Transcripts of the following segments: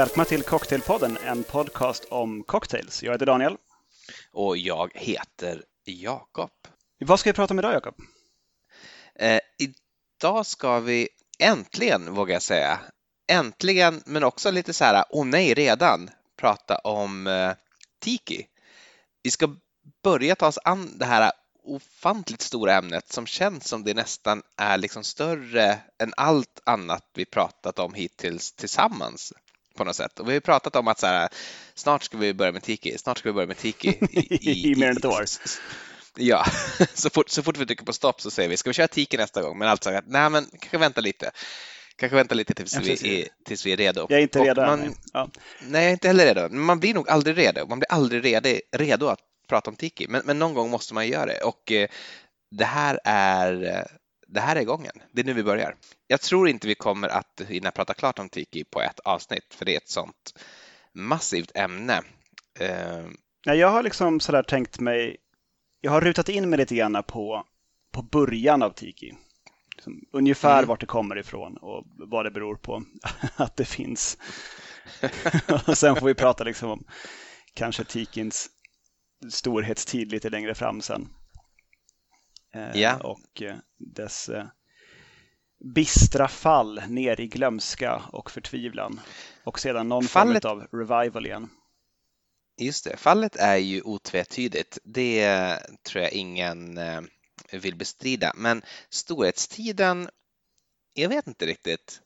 Välkomna till Cocktailpodden, en podcast om cocktails. Jag heter Daniel. Och jag heter Jakob. Vad ska vi prata om idag, Jakob? Eh, idag ska vi äntligen, vågar jag säga, äntligen, men också lite så här, åh oh nej, redan, prata om eh, Tiki. Vi ska börja ta oss an det här ofantligt stora ämnet som känns som det nästan är liksom större än allt annat vi pratat om hittills tillsammans på något sätt. Och vi har pratat om att så här, snart ska vi börja med Tiki, snart ska vi börja med Tiki. I, i, I mer än ett år. Ja, så fort, så fort vi trycker på stopp så säger vi, ska vi köra Tiki nästa gång? Men allt sagt, nej men kanske vänta lite. Kanske vänta lite tills, vi är, tills vi är redo. Jag är inte redo man, ja. Nej, jag är inte heller redo. Man blir nog aldrig redo. Man blir aldrig redo, redo att prata om Tiki, men, men någon gång måste man göra det. Och eh, det här är eh, det här är gången. Det är nu vi börjar. Jag tror inte vi kommer att hinna prata klart om Tiki på ett avsnitt, för det är ett sånt massivt ämne. Uh... Jag har liksom sådär tänkt mig, jag har rutat in mig lite grann på, på början av Tiki. Liksom, ungefär mm. vart det kommer ifrån och vad det beror på att det finns. och sen får vi prata liksom om kanske Tikins storhetstid lite längre fram sen. Ja. Och eh, dess eh, bistra fall ner i glömska och förtvivlan. Och sedan någon fallet... form av revival igen. Just det, fallet är ju otvetydigt. Det tror jag ingen eh, vill bestrida. Men storhetstiden, jag vet inte riktigt.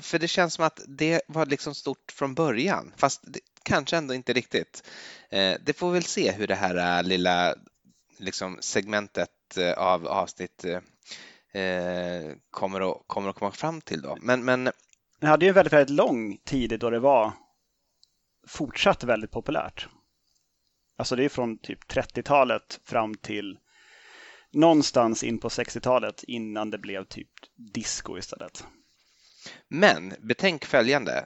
För det känns som att det var liksom stort från början, fast det, kanske ändå inte riktigt. Det får vi väl se hur det här lilla liksom segmentet Eh, av avsnitt eh, kommer, att, kommer att komma fram till då. Men, men... Det hade ju en väldigt, väldigt lång tid då det var fortsatt väldigt populärt. Alltså det är från typ 30-talet fram till någonstans in på 60-talet innan det blev typ disco istället. Men betänk följande.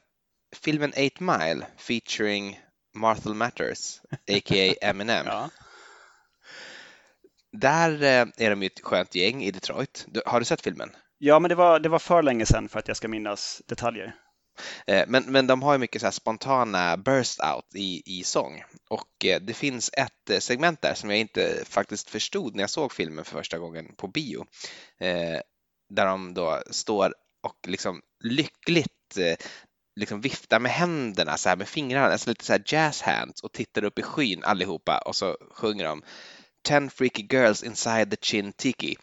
Filmen 8 Mile featuring Marthel Matters, a.k.a. Eminem. ja. Där eh, är de ju ett skönt gäng i Detroit. Har du sett filmen? Ja, men det var, det var för länge sedan för att jag ska minnas detaljer. Eh, men, men de har ju mycket så spontana burst out i, i sång och eh, det finns ett segment där som jag inte faktiskt förstod när jag såg filmen för första gången på bio. Där de då står och liksom lyckligt liksom viftar med händerna så här med fingrarna, alltså lite så här jazz hands och tittar upp i skyn allihopa och så sjunger de 10 freaky girls inside the chin tiki.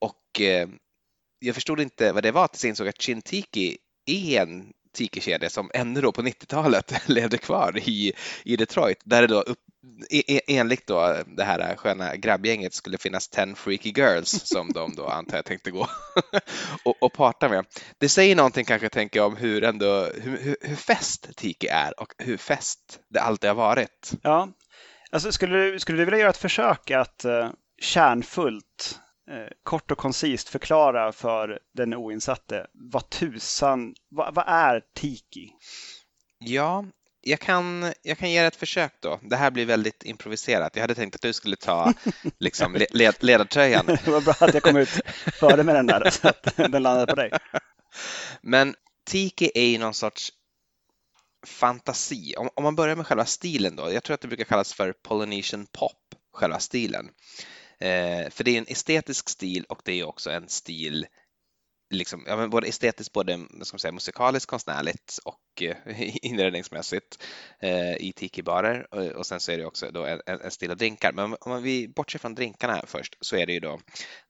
Och eh, jag förstod inte vad det var tills jag insåg att chin tiki är en tiki-kedja som ännu då på 90-talet levde kvar i, i Detroit där det då upp, enligt då det här sköna grabbgänget skulle finnas 10 freaky girls som de då antar jag tänkte gå och, och parta med. Det säger någonting kanske tänker jag om hur ändå hur, hur fest Tiki är och hur fest det alltid har varit. Ja, Alltså, skulle, du, skulle du vilja göra ett försök att uh, kärnfullt, uh, kort och koncist förklara för den oinsatte vad tusan, vad, vad är Tiki? Ja, jag kan, jag kan ge ett försök då. Det här blir väldigt improviserat. Jag hade tänkt att du skulle ta liksom, led, ledartröjan. det var bra att jag kom ut före med den där, så att den landade på dig. Men Tiki är ju någon sorts fantasi. Om, om, man börjar med själva stilen då, jag tror att det brukar kallas för Polynesian pop, själva stilen. Eh, för det är en estetisk stil och det är också en stil liksom, ja, men både estetiskt, både ska man säga, musikaliskt, konstnärligt och eh, inredningsmässigt eh, i tiki-barer. Och, och, sen så är det också då en, en stil av drinkar. Men om vi bortser från drinkarna här först så är det ju då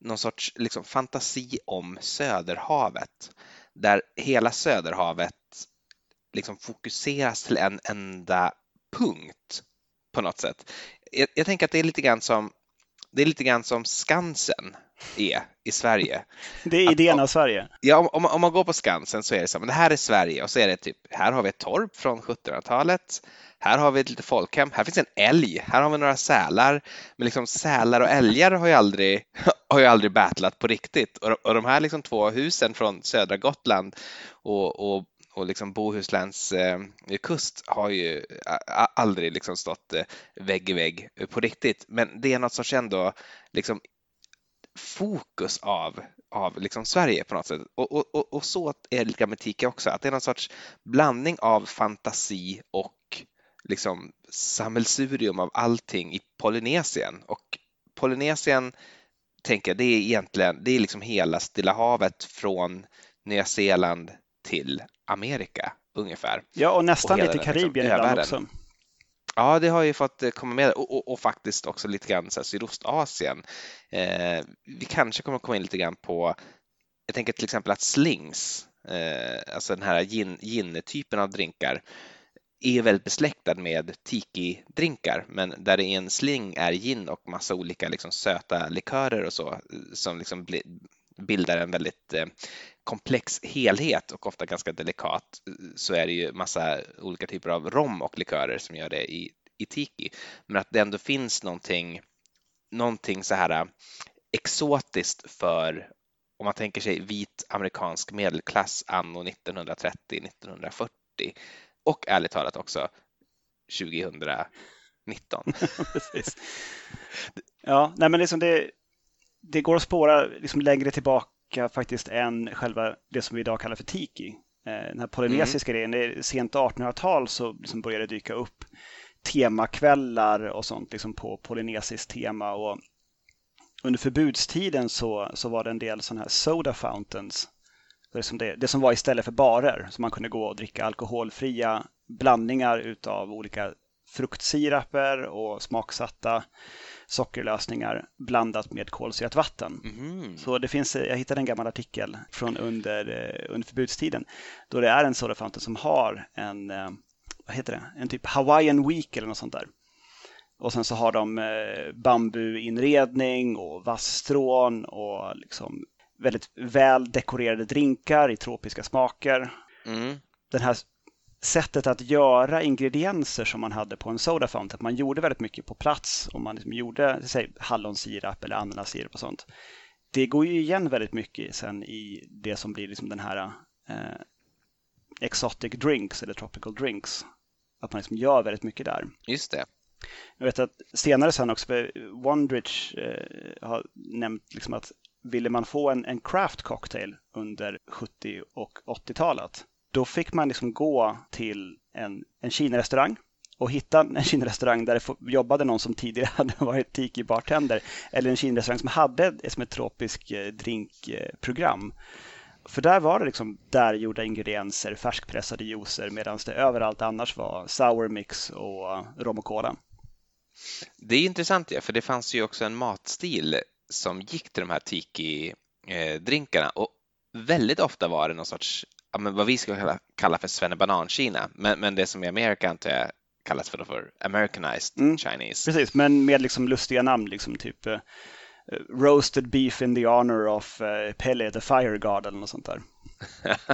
någon sorts liksom, fantasi om Söderhavet där hela Söderhavet liksom fokuseras till en enda punkt på något sätt. Jag, jag, tänker att det är lite grann som det är lite grann som Skansen är i Sverige. Det är idén av Sverige. Ja, om, om, man går på Skansen så är det så, men det här är Sverige och så är det typ, här har vi ett torp från 1700-talet, här har vi ett litet folkhem, här finns en älg, här har vi några sälar, men liksom sälar och älgar har ju aldrig, har ju aldrig battlat på riktigt och, och de här liksom två husen från södra Gotland och, och och liksom Bohusläns eh, kust har ju aldrig liksom stått eh, vägg i vägg på riktigt. Men det är något sorts ändå liksom fokus av, av liksom Sverige på något sätt. Och, och, och, och så är det med Tika också, att det är någon sorts blandning av fantasi och liksom sammelsurium av allting i Polynesien. Och Polynesien tänker jag, det är egentligen, det är liksom hela Stilla havet från Nya Zeeland till Amerika ungefär. Ja, och nästan och lite liksom Karibien liksom, ibland också. Ja, det har ju fått eh, komma med och, och, och faktiskt också lite grann så här, Sydostasien. Eh, vi kanske kommer att komma in lite grann på, jag tänker till exempel att slings, eh, alltså den här gin, gin-typen av drinkar, är väldigt besläktad med tiki-drinkar, men där det i en sling är gin och massa olika liksom söta likörer och så eh, som liksom bildar en väldigt eh, komplex helhet och ofta ganska delikat så är det ju massa olika typer av rom och likörer som gör det i, i tiki. Men att det ändå finns någonting, någonting så här eh, exotiskt för om man tänker sig vit amerikansk medelklass anno 1930-1940 och ärligt talat också 2019. Precis. Ja, nej men liksom det, det går att spåra liksom längre tillbaka faktiskt än själva det som vi idag kallar för tiki. Eh, den här polynesiska mm. grejen, sent 1800-tal så liksom började det dyka upp temakvällar och sånt liksom på polynesiskt tema. Och under förbudstiden så, så var det en del sådana här soda fountains. Det som, det, det som var istället för barer, så man kunde gå och dricka alkoholfria blandningar utav olika fruktsiraper och smaksatta sockerlösningar blandat med kolsyrat vatten. Mm. Så det finns, jag hittade en gammal artikel från under, eh, under förbudstiden då det är en soda fountain som har en, eh, vad heter det, en typ Hawaiian Week eller något sånt där. Och sen så har de eh, bambuinredning och vasstrån och liksom väldigt väl dekorerade drinkar i tropiska smaker. Mm. Den här sättet att göra ingredienser som man hade på en soda fountain. Man gjorde väldigt mycket på plats och man liksom gjorde säg, hallonsirap eller ananassirap och sånt. Det går ju igen väldigt mycket sen i det som blir liksom den här eh, exotic drinks eller tropical drinks. Att man liksom gör väldigt mycket där. Just det. Jag vet att senare sen också, Wondrich eh, har nämnt liksom att ville man få en, en craft cocktail under 70 och 80-talet då fick man liksom gå till en, en Kina-restaurang och hitta en Kina-restaurang där det jobbade någon som tidigare hade varit tiki-bartender eller en Kina-restaurang som hade ett, som ett tropiskt eh, drinkprogram. För där var det liksom där gjorda ingredienser, färskpressade juicer medan det överallt annars var sour mix och rom och cola. Det är intressant, ja, för det fanns ju också en matstil som gick till de här tiki-drinkarna eh, och väldigt ofta var det någon sorts ja, men vad vi skulle kalla, kalla för svennebanan-Kina, men, men det som i Amerika antar jag kallas för, för Americanized mm, Chinese. Precis, men med liksom lustiga namn, liksom typ uh, Roasted beef in the honor of uh, Pele the Fire God eller något sånt där.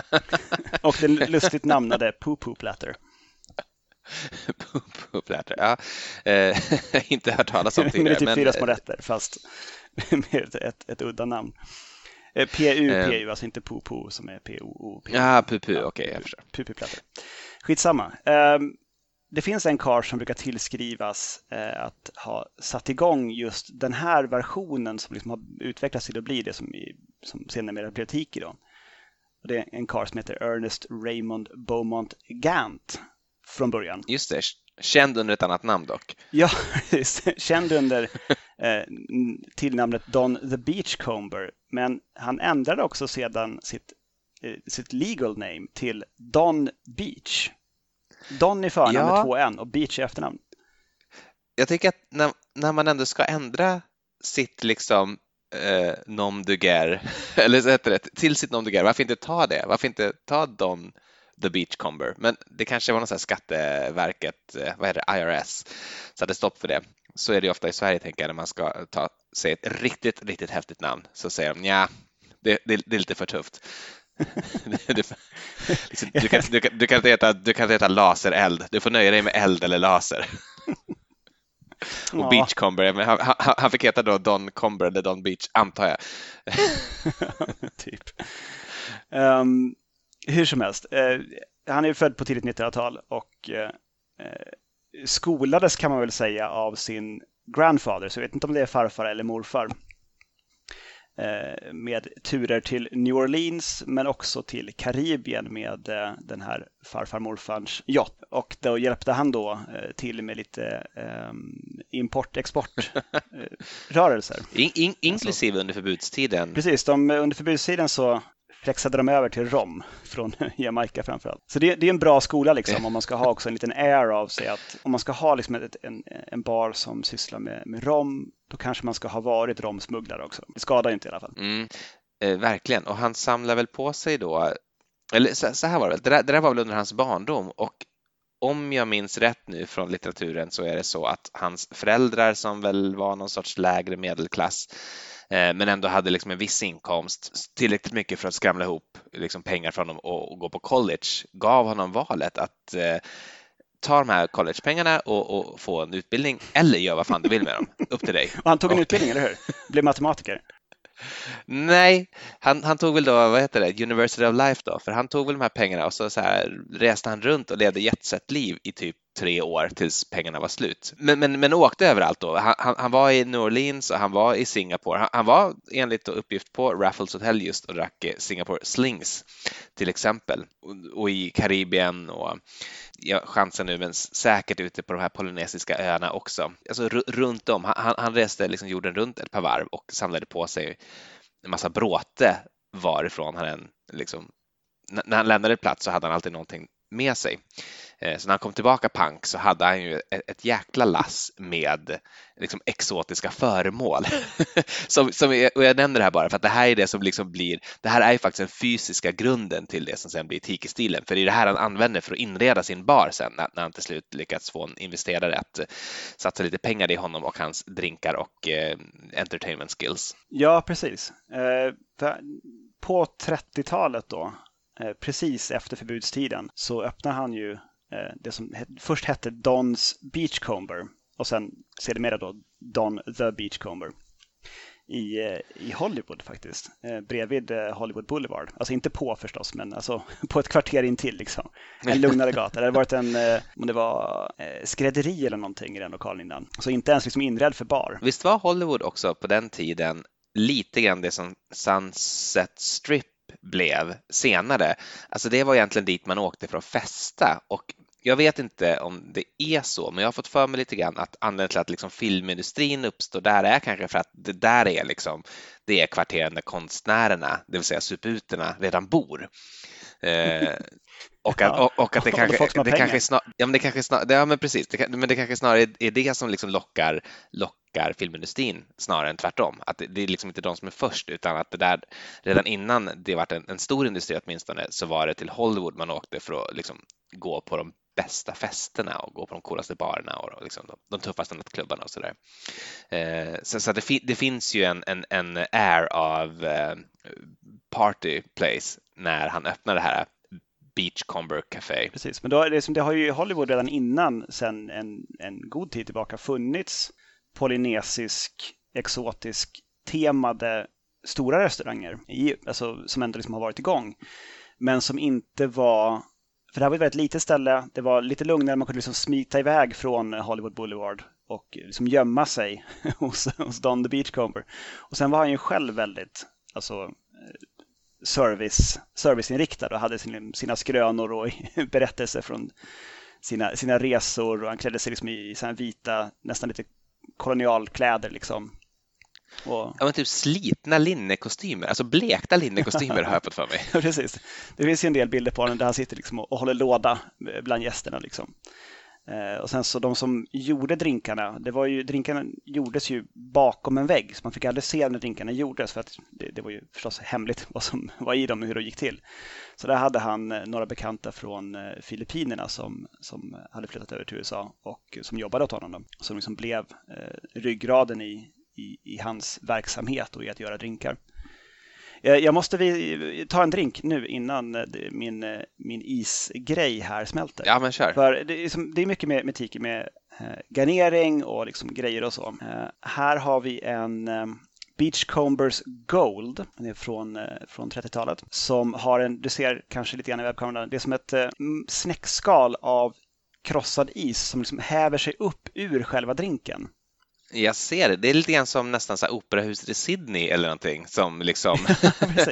och den lustigt namnade Poo Poo Platter. Poo Poo Platter, ja. Eh, inte hört talas om tidigare. det är typ fyra små rätter fast med ett, ett, ett udda namn. Eh, PU, eh. PU, alltså inte POPO som är POO. Ja, PUPU, okej, okay, jag förstår. PUP-plattor. Skitsamma. Um, det finns en kar som brukar tillskrivas eh, att ha satt igång just den här versionen som liksom har utvecklats till att bli det som, i, som senare blev Tiki. Då. Och det är en kar som heter Ernest Raymond Beaumont Gant från början. Just det, känd under ett annat namn dock. Ja, känd under eh, tillnamnet Don the Beachcomber. Men han ändrade också sedan sitt, eh, sitt legal name till Don Beach. Don i förnamn ja. med två N och Beach i efternamn. Jag tycker att när, när man ändå ska ändra sitt liksom eh, nom de guerre, eller så heter det, till sitt nom de guerre, varför inte ta det? Varför inte ta Don The Beachcomber? Men det kanske var något sånt Skatteverket, eh, vad heter det, IRS, satte stopp för det så är det ofta i Sverige, tänker jag, när man ska ta, säga ett riktigt, riktigt häftigt namn, så säger de ja, det, det, det är lite för tufft. Liksom, du, kan, du, kan, du, kan inte heta, du kan inte heta lasereld, du får nöja dig med eld eller laser. Och ja. Beachcomber, han, han, han fick heta då Don Comber eller Don Beach, antar jag. typ. Um, hur som helst, uh, han är född på tidigt 1900-tal och uh, skolades kan man väl säga av sin grandfather, så jag vet inte om det är farfar eller morfar. eh, med turer till New Orleans men också till Karibien med eh, den här farfar morfarns yacht. Och då hjälpte han då eh, till med lite import-export-rörelser. In, in, inklusive alltså, under förbudstiden? Precis, de, under förbudstiden så flexade de över till rom från Jamaica framförallt. Så det, det, är en bra skola liksom om man ska ha också en liten air av sig att om man ska ha liksom ett, en, en bar som sysslar med, med rom, då kanske man ska ha varit romsmugglare också. Det skadar ju inte i alla fall. Mm, eh, verkligen, och han samlar väl på sig då, eller så, så här var det väl, det där, det där var väl under hans barndom och om jag minns rätt nu från litteraturen så är det så att hans föräldrar som väl var någon sorts lägre medelklass men ändå hade liksom en viss inkomst, tillräckligt mycket för att skramla ihop liksom pengar från honom och, gå på college, gav honom valet att eh, ta de här collegepengarna och, och, få en utbildning eller gör vad fan du vill med dem. Upp till dig. Och han tog en och... utbildning, eller hur? Blev matematiker. Nej, han, han, tog väl då, vad heter det, University of Life då, för han tog väl de här pengarna och så, så här, reste han runt och levde jetset-liv i typ tre år tills pengarna var slut. Men, men, men åkte överallt då. Han, han, han, var i New Orleans och han var i Singapore. Han, han var enligt uppgift på Raffles Hotel just och drack eh, Singapore Slings till exempel och, och i Karibien och jag chansar nu, men säkert ute på de här polynesiska öarna också. Alltså runt om. Han, han reste liksom jorden runt ett par varv och samlade på sig en massa bråte varifrån han än liksom när han lämnade plats så hade han alltid någonting med sig. Eh, så när han kom tillbaka pank så hade han ju ett, jäkla lass med liksom exotiska föremål. som, som, och jag nämner det här bara för att det här är det som liksom blir, det här är ju faktiskt den fysiska grunden till det som sen blir tiki-stilen, för det är det här han använder för att inreda sin bar sen när, när han till slut lyckats få en investerare att eh, satsa lite pengar i honom och hans drinkar och eh, entertainment skills. Ja, precis. Eh, på 30-talet då, Eh, precis efter förbudstiden, så öppnar han ju eh, det som först hette Dons Beachcomber och sen sedermera då Don the Beachcomber i, eh, i Hollywood faktiskt, bredvid Hollywood Boulevard. Alltså inte på förstås, men alltså på ett kvarter intill liksom. En lugnare gata. Det hade varit en, om det var skrädderi eller någonting i den lokalen innan. Så inte ens liksom inredd för bar. Visst var Hollywood också på den tiden lite grann det som Sunset Strip blev senare. Alltså det var egentligen dit man åkte för att festa och jag vet inte om det är så, men jag har fått för mig lite grann att anledningen till att liksom filmindustrin uppstår där är kanske för att det där är liksom det är kvarteren där konstnärerna, det vill säga suputerna, redan bor. Eh, och, att, och, och, att det kanske, det kanske snar, ja, men det kanske snar, ja men precis, det, men det kanske snarare är det som liksom lockar, lockar filmindustrin snarare än tvärtom. Att det, det är liksom inte de som är först utan att det där redan innan det var en, en stor industri åtminstone så var det till Hollywood man åkte för att liksom gå på de bästa festerna och gå på de coolaste barerna och liksom de, de tuffaste nattklubbarna och sådär. Eh, så, så det, fi, det, finns ju en, en, en air av eh, party place när han öppnar det här Beachcomber Café. Precis, men då, det, det har ju i Hollywood redan innan, sen en, en god tid tillbaka, funnits polynesisk, exotisk temade stora restauranger i, alltså, som ändå liksom har varit igång. Men som inte var för det här var ett väldigt litet ställe. Det var lite lugnare. Man kunde liksom smita iväg från Hollywood Boulevard och liksom gömma sig hos, hos Don the Beachcomber. Och sen var han ju själv väldigt alltså, service, serviceinriktad och hade sin, sina skrönor och berättelser från sina, sina resor. Och han klädde sig liksom i, i vita, nästan lite kolonialkläder. Liksom. Och... Ja, men typ slitna linnekostymer, alltså blekta linnekostymer har jag fått för mig. Precis. Det finns ju en del bilder på honom där han sitter liksom och håller låda bland gästerna. Liksom. Eh, och sen så de som gjorde drinkarna, det var ju, drinkarna gjordes ju bakom en vägg så man fick aldrig se när drinkarna gjordes för att det, det var ju förstås hemligt vad som var i dem och hur det gick till. Så där hade han eh, några bekanta från eh, Filippinerna som, som hade flyttat över till USA och som jobbade åt honom. Som liksom blev eh, ryggraden i, i, i hans verksamhet och i att göra drinkar. Eh, jag måste vi, ta en drink nu innan eh, min, eh, min isgrej här smälter. Ja, men kör. För det är, det är mycket med, med tiki med garnering och liksom grejer och så. Här har vi en Beachcombers Gold, den är från, från 30-talet, som har en, du ser kanske lite grann i webbkameran, det är som ett snäckskal av krossad is som liksom häver sig upp ur själva drinken. Jag ser det. Det är lite grann som nästan så operahuset i Sydney eller någonting som liksom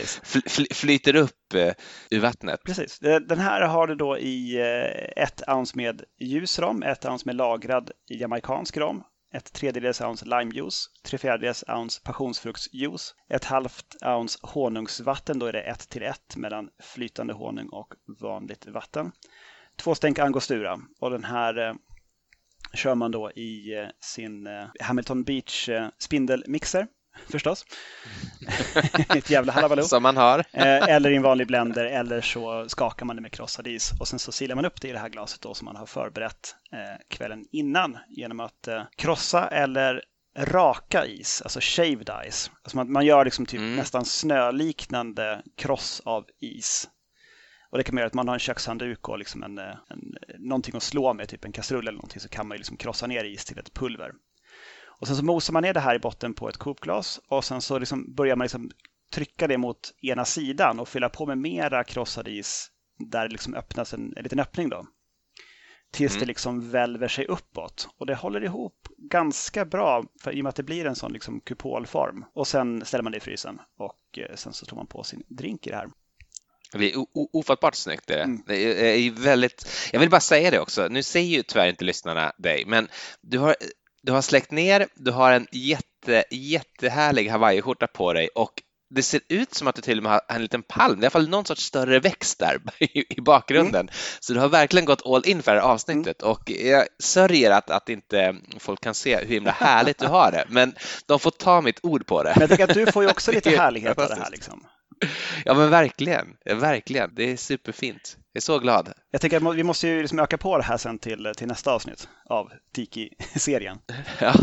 fl flyter upp eh, ur vattnet. Precis. Den här har du då i eh, ett ounce med ljus rom, ett ounce med lagrad jamaicansk rom, ett tredjedels ounce limejuice, tre fjärdedels ounce passionsfruktsjuice, ett halvt ounce honungsvatten, då är det ett till ett mellan flytande honung och vanligt vatten. Två stänk angostura och den här eh, kör man då i eh, sin eh, Hamilton Beach eh, spindelmixer förstås. Ett jävla halabaloo. Som man har. eller i en vanlig blender eller så skakar man det med krossad is och sen så silar man upp det i det här glaset då som man har förberett kvällen innan genom att krossa eller raka is, alltså shaved ice. Alltså man, man gör liksom typ mm. nästan snöliknande kross av is och det kan man göra att man har en kökshandduk och liksom en, en, någonting att slå med, typ en kastrull eller någonting, så kan man liksom krossa ner is till ett pulver. Och sen så mosar man ner det här i botten på ett kokglas och sen så liksom börjar man liksom trycka det mot ena sidan och fylla på med mera krossad is där det liksom öppnas en, en liten öppning då. Tills mm. det liksom välver sig uppåt. Och det håller ihop ganska bra för, i och med att det blir en sån liksom kupolform. Och sen ställer man det i frysen och eh, sen så tar man på sin drink i det här. Det är ofattbart snyggt. Det. Mm. det är väldigt... Jag vill bara säga det också, nu ser ju tyvärr inte lyssnarna dig, men du har, du har släckt ner, du har en jätte, jättehärlig hawaiiskjorta på dig och det ser ut som att du till och med har en liten palm, i alla fall någon sorts större växt där i, bakgrunden. Mm. Så du har verkligen gått all in för det här avsnittet mm. och jag sörjer att, att inte folk kan se hur himla härligt du har det, men de får ta mitt ord på det. Men jag tycker att du får ju också lite härlighet av det här. Liksom. Ja men verkligen, verkligen. Det är superfint. Jag är så glad. Jag tänker att vi måste ju liksom öka på det här sen till, till nästa avsnitt av Tiki-serien. Ja.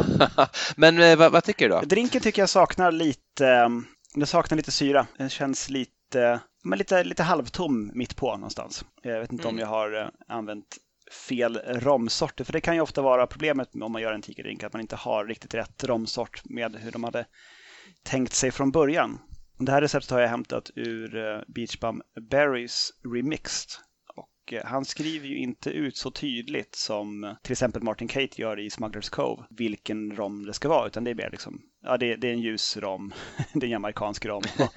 Men eh, vad, vad, tycker du då? Drinken tycker jag saknar lite, eh, den saknar lite syra. Den känns lite, men lite, lite halvtom mitt på någonstans. Jag vet inte mm. om jag har eh, använt fel romsorter, för det kan ju ofta vara problemet om man gör en Tiki-drink, att man inte har riktigt rätt romsort med hur de hade tänkt sig från början. Det här receptet har jag hämtat ur eh, Beach Bum Berries Remixed. Och eh, han skriver ju inte ut så tydligt som eh, till exempel Martin Kate gör i Smugglers Cove vilken rom det ska vara, utan det är mer liksom, ja det, det är en ljus rom, det är en amerikansk rom.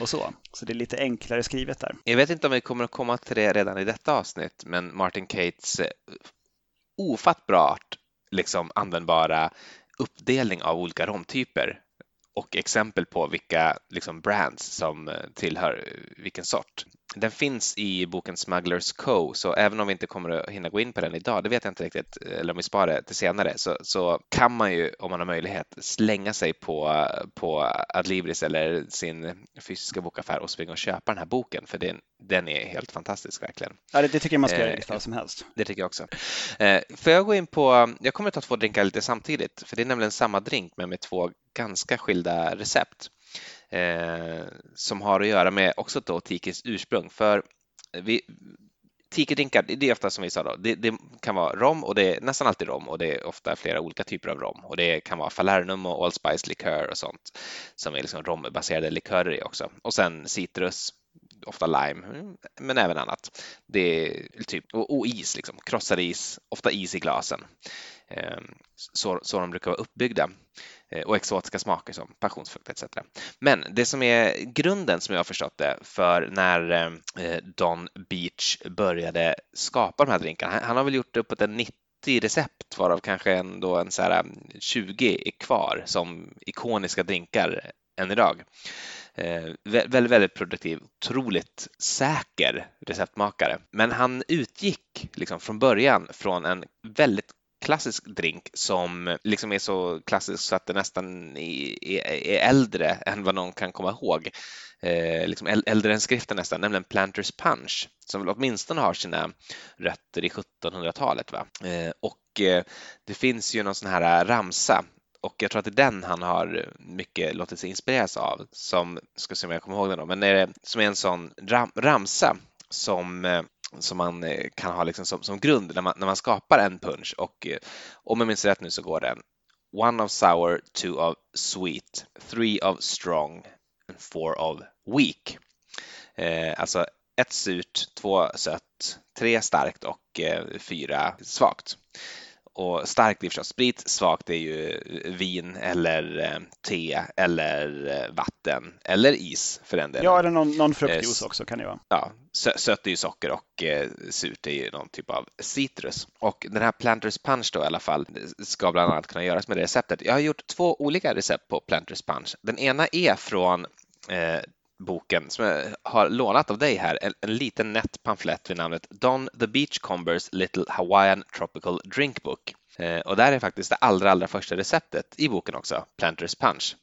Och, så. Så det är lite enklare skrivet där. Jag vet inte om vi kommer att komma till det redan i detta avsnitt, men Martin Cates ofattbart liksom användbara uppdelning av olika romtyper och exempel på vilka liksom, brands som eh, tillhör eh, vilken sort. Den finns i boken Smugglers Co, så även om vi inte kommer att hinna gå in på den idag, det vet jag inte riktigt, eller om vi sparar det till senare, så, så kan man ju om man har möjlighet slänga sig på, på Adlibris eller sin fysiska bokaffär och springa och köpa den här boken, för den, den är helt fantastisk verkligen. Ja, det, det tycker jag man ska göra i vilket fall som helst. Det tycker jag också. Eh, får jag gå in på, jag kommer att ta två drinkar lite samtidigt, för det är nämligen samma drink men med två ganska skilda recept eh, som har att göra med också då tikis ursprung. För vi, tikidrinkar, det är ofta som vi sa då, det, det, kan vara rom och det är nästan alltid rom och det är ofta flera olika typer av rom och det kan vara Falernum och Allspice likör och sånt som är liksom rombaserade likörer i också. Och sen citrus, ofta lime, men även annat. Det är typ, och, och is, liksom, krossad is, ofta is i glasen. Ehm, så, så de brukar vara uppbyggda. Eh, och exotiska smaker som passionsfrukt etc. Men det som är grunden som jag har förstått det för när eh, Don Beach började skapa de här drinkarna, han har väl gjort uppåt en 90 recept varav kanske ändå en så här eh, 20 är kvar som ikoniska drinkar än idag. Eh, väldigt, väldigt produktiv, otroligt säker receptmakare. Men han utgick liksom från början från en väldigt klassisk drink som liksom är så klassisk så att det nästan är, är äldre än vad någon kan komma ihåg. Eh, liksom äldre än skriften nästan, nämligen Planters Punch som väl åtminstone har sina rötter i 1700-talet. Va? Eh, och eh, det finns ju någon sån här eh, ramsa och jag tror att det är den han har mycket låtit sig inspireras av som, ska se om jag kommer ihåg den då, men är det, som är en sån ram, ramsa som eh, som man eh, kan ha liksom som, som grund när man, när man skapar en punch och eh, om jag minns rätt nu så går den one of sour, two of sweet, three of strong and four of weak. Eh, alltså ett surt, två sött, tre starkt och eh, fyra svagt och starkt är förstås sprit, svagt är ju vin eller eh, te eller eh, vatten eller is för den delen. Ja, eller någon, någon fruktjuice också kan det vara. Ja, sött är ju socker och eh, surt är ju någon typ av citrus. Och den här Planters Punch då i alla fall ska bland annat kunna göras med det receptet. Jag har gjort två olika recept på Planters Punch. Den ena är från eh, boken som jag har lånat av dig här, en, en liten nätt pamflett vid namnet Don the Beachcombers Little Hawaiian Tropical Drink Book. Eh, och där är faktiskt det allra, allra första receptet i boken också, Planters Punch.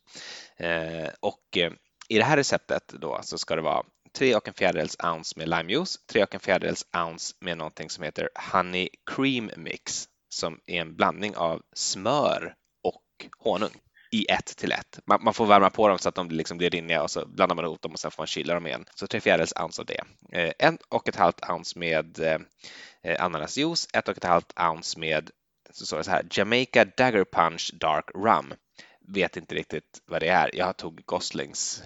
Eh, och eh, i det här receptet då så ska det vara 3 och en fjärdedels ounce med limejuice, 3 och en fjärdedels ounce med någonting som heter Honey Cream Mix som är en blandning av smör och honung i ett till ett. Man, man, får värma på dem så att de liksom blir rinniga och så blandar man ihop dem och sen får man kyla dem igen. Så tre fjärdedels ounce av det. Eh, en och ett halvt ounce med eh, ananasjuice, ett och ett halvt ounce med så står det så här, Jamaica Dagger Punch Dark Rum. Vet inte riktigt vad det är. Jag tog Goslings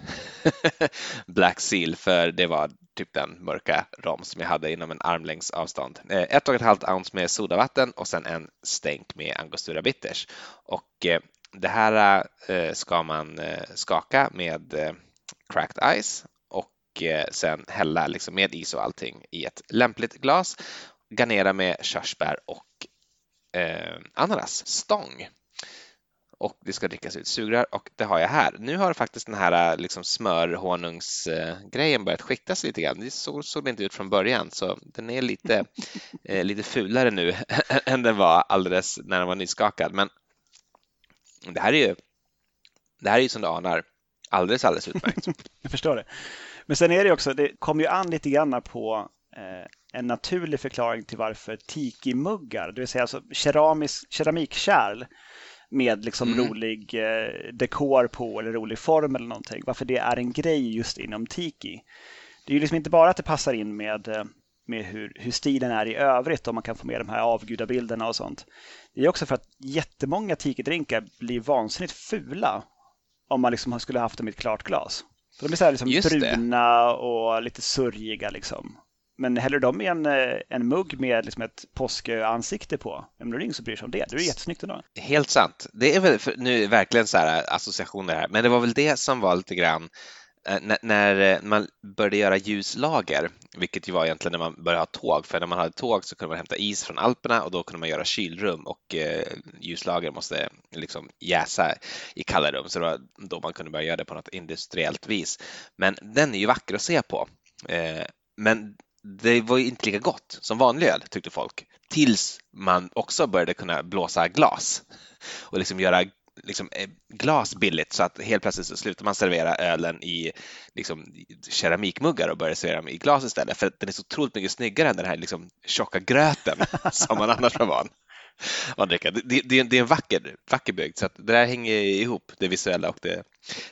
Black Seal för det var typ den mörka rom som jag hade inom en armlängds avstånd. Eh, ett och ett halvt ounce med sodavatten och sen en stänk med angostura bitters. Och eh, det här eh, ska man eh, skaka med eh, cracked ice och sen hälla liksom med is och allting i ett lämpligt glas. Garnera med körsbär och eh, ananas, stång. Och det ska drickas ut sugrör och det har jag här. Nu har faktiskt den här liksom smörhonungsgrejen börjat skiktas lite grann. Det så såg det inte ut från början så den är lite, eh, lite fulare nu än den var alldeles när den var nyskakad. Men det här är ju, det här är ju som du anar alldeles, alldeles utmärkt. Jag förstår det. Men sen är det också, det kommer ju an lite grann på eh, en naturlig förklaring till varför tiki-muggar, det vill säga alltså keramisk, keramikkärl med liksom mm. rolig eh, dekor på eller rolig form eller någonting, varför det är en grej just inom tiki. Det är ju liksom inte bara att det passar in med, eh, med hur, hur stilen är i övrigt och man kan få med de här avgudabilderna och sånt. Det är också för att jättemånga tiki-drinkar blir vansinnigt fula om man liksom skulle haft dem i ett klart glas. Så de är så här liksom bruna och lite surgiga liksom. Men häller de i en, eh, en mugg med liksom ett påskansikte på, vem är det ingen som bryr sig om det? Det är jättesnyggt ändå. Helt sant. Det är väl, nu är verkligen så här associationer här, men det var väl det som var lite grann Eh, när eh, man började göra ljuslager, vilket ju var egentligen när man började ha tåg, för när man hade tåg så kunde man hämta is från Alperna och då kunde man göra kylrum och eh, ljuslager måste liksom jäsa i kalla rum, så det var då man kunde börja göra det på något industriellt vis. Men den är ju vacker att se på. Eh, men det var ju inte lika gott som vanlig öl tyckte folk, tills man också började kunna blåsa glas och liksom göra liksom, eh, glas billigt så att helt plötsligt så slutar man servera ölen i liksom, keramikmuggar och börjar servera dem i glas istället för den är så otroligt mycket snyggare än den här liksom, tjocka gröten som man annars var van att dricka. Det, det, det, är en vacker, vacker bygd så att det där hänger ihop, det visuella och det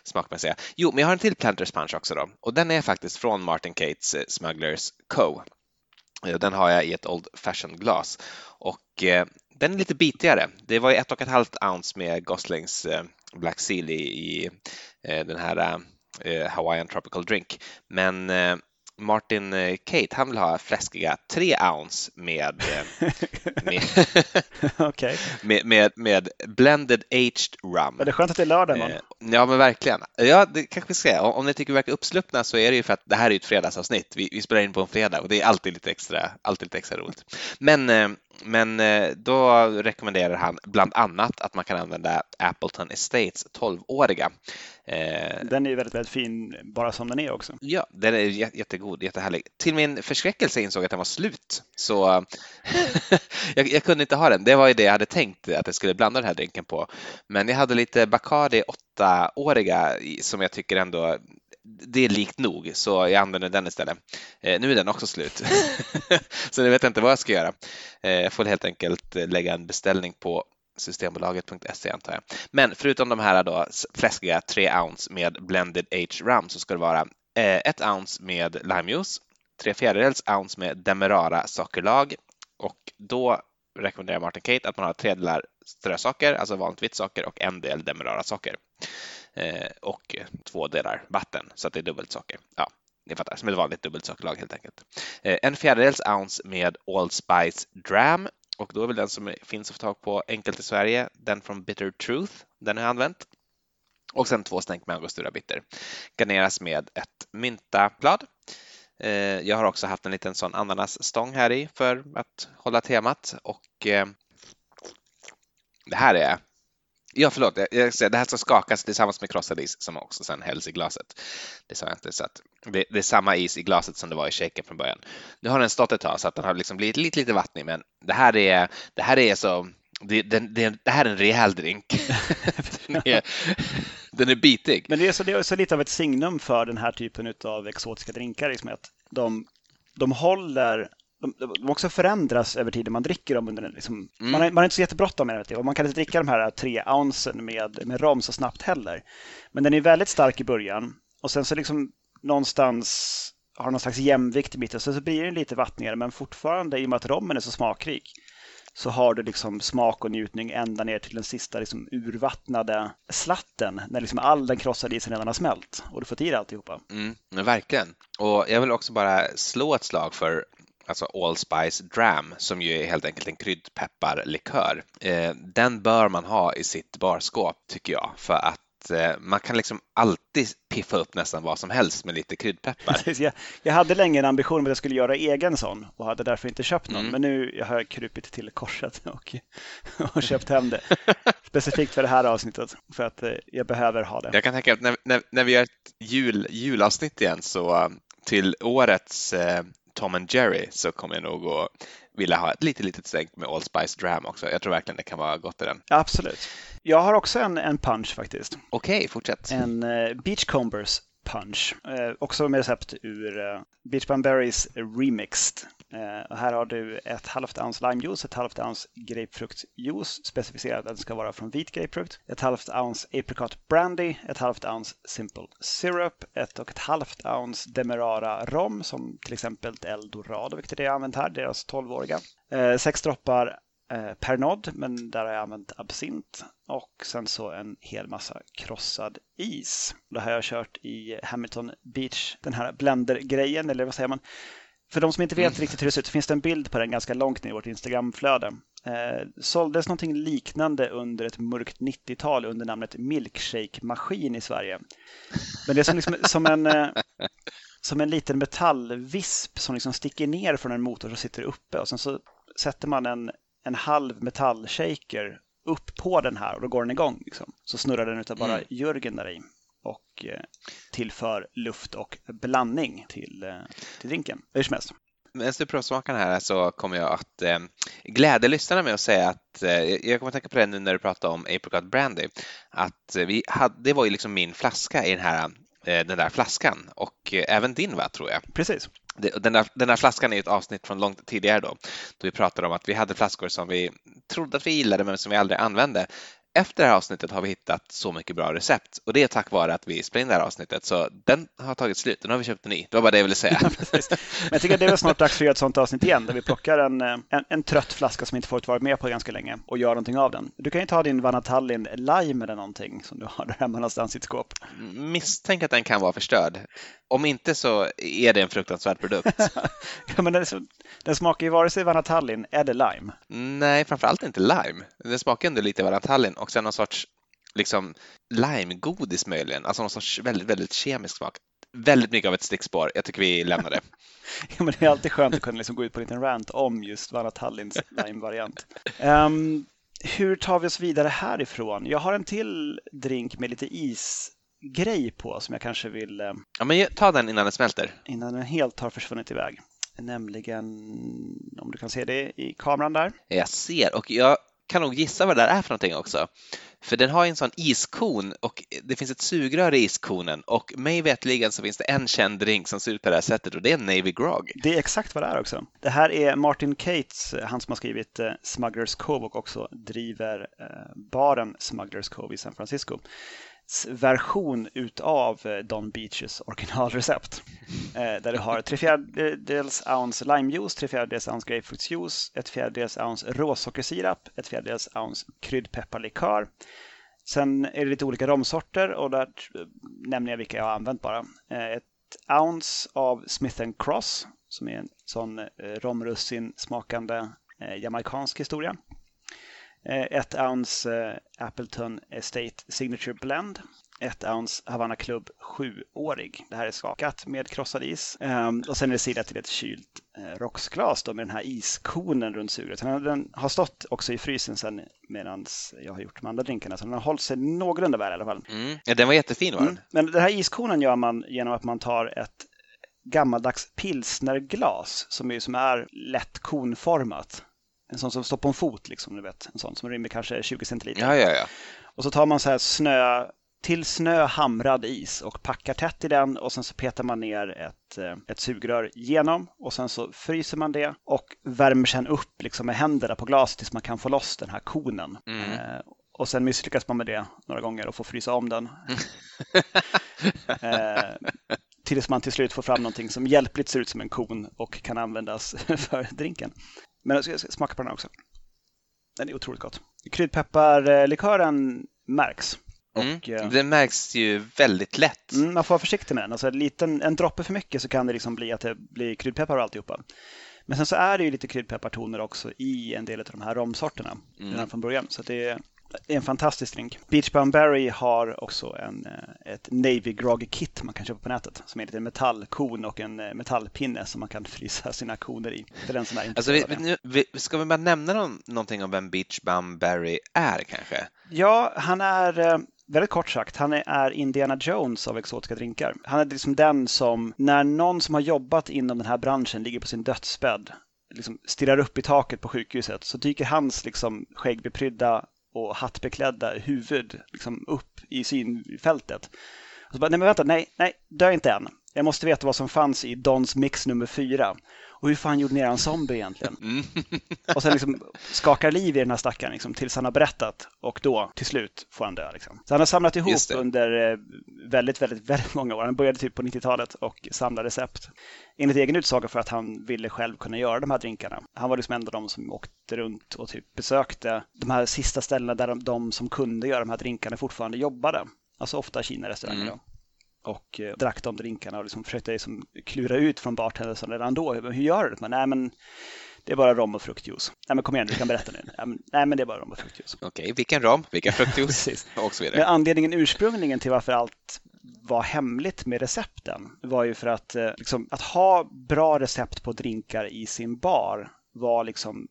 smakmässiga. Jo, men jag har en till Planters Punch också då och den är faktiskt från Martin Cates eh, Smugglers Co. Den har jag i ett Old Fashion glas och eh, den är lite bitigare. Det var ett och ett halvt ounce med Goslings eh, Black Seal i, i eh, den här eh, Hawaiian Tropical Drink. Men Martin Kate, han vill ha fläskiga 3 ounce med, med, okay. med, med, med, blended aged rum. Men det är skönt att det är lördag. Man. Ja, men verkligen. Ja, det kanske vi ska Om, om ni tycker vi verkar uppsluppna så är det ju för att det här är ett fredagsavsnitt. Vi, vi spelar in på en fredag och det är alltid lite extra, alltid lite extra roligt. Men men eh, då rekommenderar han bland annat att man kan använda Appleton Estates 12-åriga. Eh, den är väldigt, väldigt fin bara som den är också. Ja, den är jättegod, jättehärlig. Till min förskräckelse insåg jag att den var slut, så jag, jag, kunde inte ha den. Det var ju det jag hade tänkt att jag skulle blanda den här drinken på. Men jag hade lite Bacardi 8-åriga som jag tycker ändå det är likt nog, så jag använder den istället. Eh, nu är den också slut, så nu vet jag inte vad jag ska göra. Eh, jag får helt enkelt eh, lägga en beställning på Systembolaget.se antar jag. Men förutom de här då fläskiga 3 ounce med blended age rum så ska det vara eh, ett ounce med limejuice, tre fjärdedels ounce med demerara sockerlag och då rekommenderar Martin Kate att man har tre delar strösocker, alltså vanligt vitt socker och en del demerara socker. Eh, och två delar vatten så att det är dubbelt socker. Ja, ni fattar, som ett vanligt dubbelt sockerlag helt enkelt. Eh, en fjärdedels ounce med Allspice Dram och då är väl den som finns att få tag på enkelt i Sverige, den från Bitter Truth. Den har jag använt. Och sen två stänk med angostura bitter. Garneras med ett myntablad. Eh, jag har också haft en liten sån ananasstång här i för att hålla temat och eh, det här är Ja, förlåt, jag säga, det här ska skakas tillsammans med krossad is som också sen hälls i glaset. Det sa jag inte, så att det, det, är samma is i glaset som det var i shaken från början. Nu har den stått ett tag så att den har liksom blivit lite, lite vattnig, men det här är, det här är så det, det, det, det här är en rejäl drink. den, är, den är bitig. Men det är, så, det är så lite av ett signum för den här typen av exotiska drinkar. Liksom att de, de håller de, de också förändras över tiden man dricker dem. Under, liksom, mm. man, har, man har inte så jättebråttom med det. Och man kan inte dricka de här tre ounsen med, med rom så snabbt heller. Men den är väldigt stark i början och sen så liksom någonstans har någon slags jämvikt i mitten. Så, så blir den lite vattnigare men fortfarande i och med att rommen är så smakrik så har du liksom smak och njutning ända ner till den sista liksom urvattnade slatten när liksom all den krossade isen redan har smält och du får i dig alltihopa. Mm, verkligen. Och jag vill också bara slå ett slag för alltså Allspice Dram, som ju är helt enkelt en kryddpepparlikör. Eh, den bör man ha i sitt barskåp tycker jag, för att eh, man kan liksom alltid piffa upp nästan vad som helst med lite kryddpeppar. jag, jag hade länge en ambition att jag skulle göra egen sån och hade därför inte köpt någon. Mm. Men nu har jag krupit till korset och, och köpt hem det. Specifikt för det här avsnittet, för att eh, jag behöver ha det. Jag kan tänka att när, när, när vi gör ett jul, julavsnitt igen så till årets Tom and Jerry så kommer jag nog att vilja ha ett litet, litet stänk med Allspice Dram också. Jag tror verkligen det kan vara gott i den. Absolut. Jag har också en, en punch faktiskt. Okej, okay, fortsätt. En uh, Beachcombers punch. Eh, också med recept ur eh, Beach Berries Remixed. Eh, här har du ett halvt ounce limejuice, ett halvt ounce grapefruktjuice specificerat att den ska vara från vit grapefrukt, ett halvt ounce apricot brandy, ett halvt ounce simple syrup, ett och ett halvt ounce demerara rom som till exempel Eldorado, vilket är det jag använt här, deras 12-åriga. Eh, sex droppar eh, Pernod, men där har jag använt absint och sen så en hel massa krossad is. Det har jag kört i Hamilton Beach, den här blender-grejen, eller vad säger man? För de som inte vet mm. riktigt hur det ser ut så finns det en bild på den ganska långt ner i vårt Instagramflöde. Eh, såldes någonting liknande under ett mörkt 90-tal under namnet Milkshake-maskin i Sverige. Men det är som, liksom, som en, eh, som en liten metallvisp som liksom sticker ner från en motor som sitter uppe och sen så sätter man en, en halv metallshaker upp på den här och då går den igång. Liksom. Så snurrar den utav bara mm. Jörgen där i och eh, tillför luft och blandning till, eh, till drinken. Hur som helst. Medan du provsmakar här så kommer jag att eh, glädja lyssnarna med att säga att eh, jag kommer att tänka på det nu när du pratade om Apricot Brandy. Att vi hade, det var ju liksom min flaska i den här eh, den där flaskan och eh, även din va, tror jag. Precis. Den där, den där flaskan är ett avsnitt från långt tidigare då, då vi pratade om att vi hade flaskor som vi trodde att vi gillade men som vi aldrig använde efter det här avsnittet har vi hittat så mycket bra recept och det är tack vare att vi spelade in det här avsnittet. Så den har tagit slut. Nu har vi köpt en ny. Det var bara det jag ville säga. Men jag tycker att det är snart dags för att göra ett sånt avsnitt igen där vi plockar en, eh, en, en trött flaska som inte fått vara med på ganska länge och gör någonting av den. Du kan ju ta din Vanatallin Lime eller någonting som du har där hemma någonstans i ett skåp. Misstänk att den kan vara förstörd. Om inte så är det en fruktansvärd produkt. ja, men den, den, smakar ju vare sig Vanatallin eller lime. Nej, framförallt inte lime. Den smakar ändå lite Vanatallin och sen någon sorts liksom limegodis möjligen, alltså någon sorts väldigt, väldigt kemisk smak. Väldigt mycket av ett stickspår. Jag tycker vi lämnar det. ja, men det är alltid skönt att kunna liksom gå ut på en liten rant om just Vanatallins lime-variant. Um, hur tar vi oss vidare härifrån? Jag har en till drink med lite is grej på som jag kanske vill... Eh, ja, men ta den innan den smälter. Innan den helt har försvunnit iväg. Nämligen, om du kan se det i kameran där. Jag ser och jag kan nog gissa vad det där är för någonting också. För den har en sån iskon och det finns ett sugrör i iskonen och mig vetligen så finns det en känd drink som ser ut på det här sättet och det är Navy Grog. Det är exakt vad det är också. Det här är Martin Cates, han som har skrivit eh, Smugglers Cove och också driver eh, baren Smugglers Cove i San Francisco version utav eh, Don Beaches originalrecept. Eh, där du har tre fjärdedels ounce limejuice, tre fjärdedels ounce grapefruktsjuice, ett fjärdedels ounce råsockersirap, ett fjärdedels ounce kryddpepparlikör. Sen är det lite olika romsorter och där eh, nämner jag vilka jag har använt bara. Ett ounce av Smith Cross som är en sån romrussin smakande jamaikansk jamaicansk historia. Eh, ett ounce eh, Appleton Estate Signature Blend. Ett ounce Havana Club sjuårig. Det här är skakat med krossad is. Ehm, och sen är det sidat till ett kylt eh, rocksglas med den här iskonen runt suret. Den har stått också i frysen sen medan jag har gjort de andra drinkarna. Så den har hållit sig någorlunda väl i alla fall. Mm. Ja, den var jättefin var den. Mm. Men den här iskonen gör man genom att man tar ett gammaldags pilsnerglas som är, som är lätt konformat. En sån som står på en fot, liksom, du vet. En sån som rymmer kanske 20 centiliter. Ja, ja, ja. Och så tar man så här snö, till snö hamrad is och packar tätt i den och sen så petar man ner ett, eh, ett sugrör genom och sen så fryser man det och värmer sen upp liksom med händerna på glaset tills man kan få loss den här konen. Mm. Eh, och sen misslyckas man med det några gånger och får frysa om den. eh, tills man till slut får fram någonting som hjälpligt ser ut som en kon och kan användas för drinken. Men jag ska smaka på den här också. Den är otroligt gott. Kryddpepparlikören märks. Mm. Och, mm. Den märks ju väldigt lätt. Mm, man får vara försiktig med den. Alltså, en, liten, en droppe för mycket så kan det liksom bli att det blir kryddpeppar och alltihopa. Men sen så är det ju lite kryddpeppartoner också i en del av de här romsorterna mm. redan från början. Så det är, är en fantastisk drink. Beach Bum Berry har också en, eh, ett Navy Grog Kit man kan köpa på nätet som är en liten metallkon och en eh, metallpinne som man kan frysa sina koner i. Det är den som är alltså, vi, nu, vi, ska vi bara nämna någon, någonting om vem Beach Bum Berry är kanske? Ja, han är eh, väldigt kort sagt, han är Indiana Jones av exotiska drinkar. Han är liksom den som, när någon som har jobbat inom den här branschen ligger på sin dödsbädd, liksom stirrar upp i taket på sjukhuset, så dyker hans liksom skäggbeprydda och hattbeklädda huvud liksom upp i synfältet. Och så bara, nej men vänta, nej, nej, dö inte än. Jag måste veta vad som fanns i Dons mix nummer fyra. Och hur fan gjorde ni en zombie egentligen? Mm. och sen liksom skakar liv i den här stackaren liksom, tills han har berättat och då till slut får han dö. Liksom. Så han har samlat ihop under eh, väldigt, väldigt, väldigt många år. Han började typ på 90-talet och samlade recept. Enligt egen utsaga för att han ville själv kunna göra de här drinkarna. Han var liksom en av de som åkte runt och typ besökte de här sista ställena där de, de som kunde göra de här drinkarna fortfarande jobbade. Alltså ofta Kina-restauranger. Mm och eh, drack de drinkarna och liksom försökte liksom klura ut från bartendern redan då. Hur gör du det? Men, nej, men det är bara rom och fruktjuice. Nej, men kom igen, du kan berätta nu. Nej, men det är bara rom och fruktjuice. Okej, vilken rom, vilken fruktjuice och så vidare. Men anledningen ursprungligen till varför allt var hemligt med recepten var ju för att, eh, liksom, att ha bra recept på drinkar i sin bar var liksom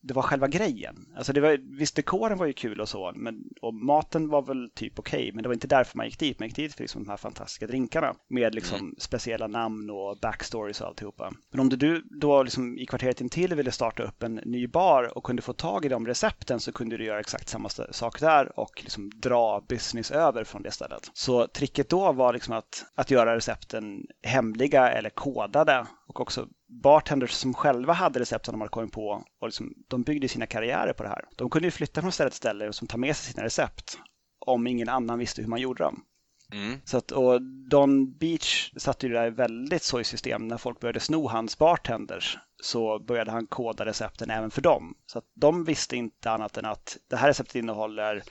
det var själva grejen. Alltså det var, visst, dekoren var ju kul och så, men, och maten var väl typ okej, okay, men det var inte därför man gick dit. Man gick dit för liksom de här fantastiska drinkarna med liksom mm. speciella namn och backstories och alltihopa. Men om du då liksom i kvarteret intill ville starta upp en ny bar och kunde få tag i de recepten så kunde du göra exakt samma sak där och liksom dra business över från det stället. Så tricket då var liksom att, att göra recepten hemliga eller kodade och också bartenders som själva hade recept som de hade kommit på och liksom, de byggde sina karriärer på det här. De kunde ju flytta från ställe till ställe och som ta med sig sina recept om ingen annan visste hur man gjorde dem. Mm. Så att, och Don Beach satte ju det där väldigt så i system. När folk började sno hans bartenders så började han koda recepten även för dem. Så att de visste inte annat än att det här receptet innehåller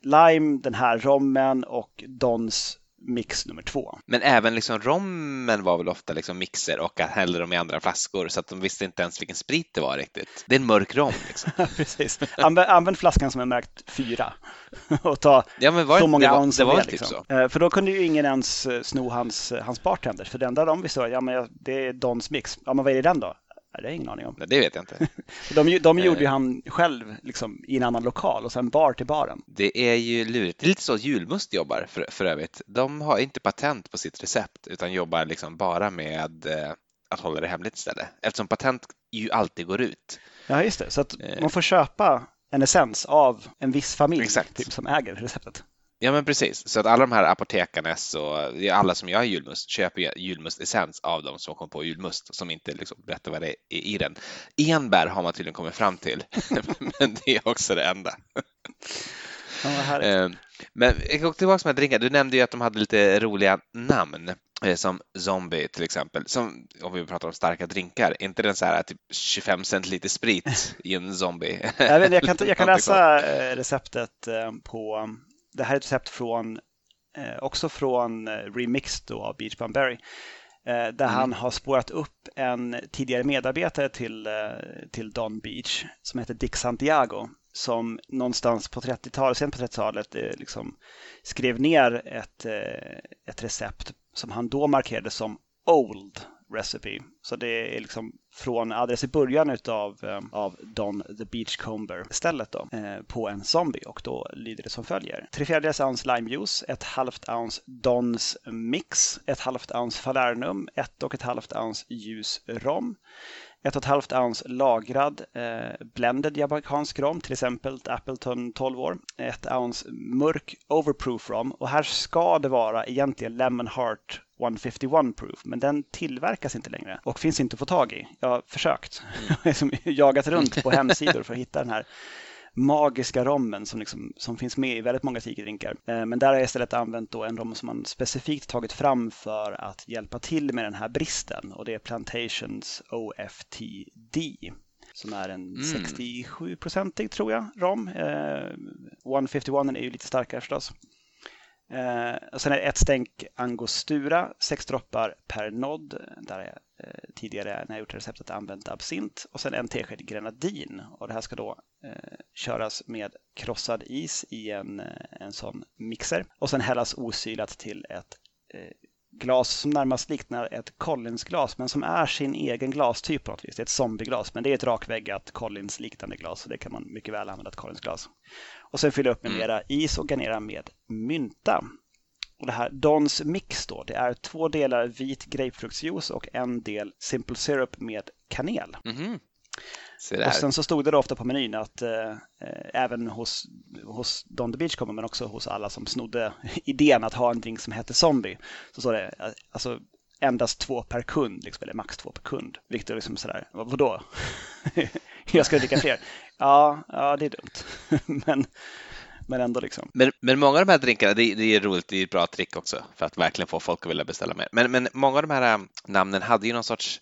lime, den här rommen och Dons mix nummer två. Men även liksom rommen var väl ofta liksom mixer och att hällde dem i andra flaskor så att de visste inte ens vilken sprit det var riktigt. Det är en mörk rom. Liksom. Precis. Använd, använd, flaskan som är märkt fyra och ta ja, var, så många det ounce det var, det, typ liksom. typ så. För då kunde ju ingen ens eh, sno hans, eh, hans bartender. För det enda de visste var ja, men det är Dons mix. Ja, men vad är det den då? Det har jag ingen aning om. Nej, det vet jag inte. de, de gjorde ju eh. han själv liksom, i en annan lokal och sen bar till baren. Det är ju lurigt. Det är lite så julmust jobbar för, för övrigt. De har inte patent på sitt recept utan jobbar liksom bara med eh, att hålla det hemligt istället. Eftersom patent ju alltid går ut. Ja, just det. Så att eh. man får köpa en essens av en viss familj typ, som äger receptet. Ja men precis, så att alla de här apotekarnas och alla som gör julmust köper julmustessens av dem som kom på julmust som inte liksom berättar vad det är i den. Enbär har man tydligen kommit fram till, men det är också det enda. Ja, ehm, men jag går tillbaka med drinkar. Du nämnde ju att de hade lite roliga namn eh, som Zombie till exempel. Som, om vi pratar om starka drinkar, är inte den så här typ 25 centiliter sprit i en zombie? Jag, vet, jag kan, jag kan läsa eh, receptet eh, på det här är ett recept från, eh, också från eh, Remixed då av Beach Bum Berry. där mm. han har spårat upp en tidigare medarbetare till, till Don Beach som heter Dick Santiago som någonstans på 30-talet, sen på 30-talet liksom skrev ner ett, ett recept som han då markerade som Old Recipe. Så det är liksom från alldeles i början utav, eh, av Don the Beachcomber stället då, eh, på en zombie och då lyder det som följer. 3 fjärdedels ounce limejuice, ett halvt ounce Dons mix, ett halvt ounce Falernum, ett och ett halvt ounce ljus rom, ett och ett halvt ounce lagrad eh, blended japansk rom, till exempel Appleton 12 år. Ett ounce mörk overproof rom och här ska det vara egentligen Lemon Heart 151 proof, men den tillverkas inte längre och finns inte att få tag i. Jag har försökt, mm. jagat runt på hemsidor för att hitta den här magiska rommen som, liksom, som finns med i väldigt många tiki-drinkar. Eh, men där har jag istället använt då en rom som man specifikt tagit fram för att hjälpa till med den här bristen och det är Plantations OFTD som är en mm. 67-procentig tror jag rom. Eh, 151 är ju lite starkare förstås. Eh, och sen är det ett stänk angostura, sex droppar per nod. Där jag eh, tidigare när jag gjort receptet använt absint. Och sen en tesked grenadin. Och det här ska då eh, köras med krossad is i en, eh, en sån mixer. Och sen hällas osylat till ett eh, glas som närmast liknar ett Collins-glas men som är sin egen glastyp på något vis. Det är ett zombieglas men det är ett rakväggat Collins-liknande glas så det kan man mycket väl använda ett Collins-glas. Och sen fylla upp med mm. mera is och garnera med mynta. Och det här Dons Mix då, det är två delar vit grapefruktsjuice och en del Simple Syrup med kanel. Mm. Och sen så stod det då ofta på menyn att eh, även hos, hos Don the Beach kommer men också hos alla som snodde idén att ha en drink som hette Zombie. Så står det alltså endast två per kund, liksom, eller max två per kund. Vilket är liksom sådär, vadå? jag ska dricka fler. Ja, ja, det är dumt. men, men ändå liksom. Men, men många av de här drinkarna, det, det är roligt, det är ett bra trick också för att verkligen få folk att vilja beställa mer. Men, men många av de här äh, namnen hade ju någon sorts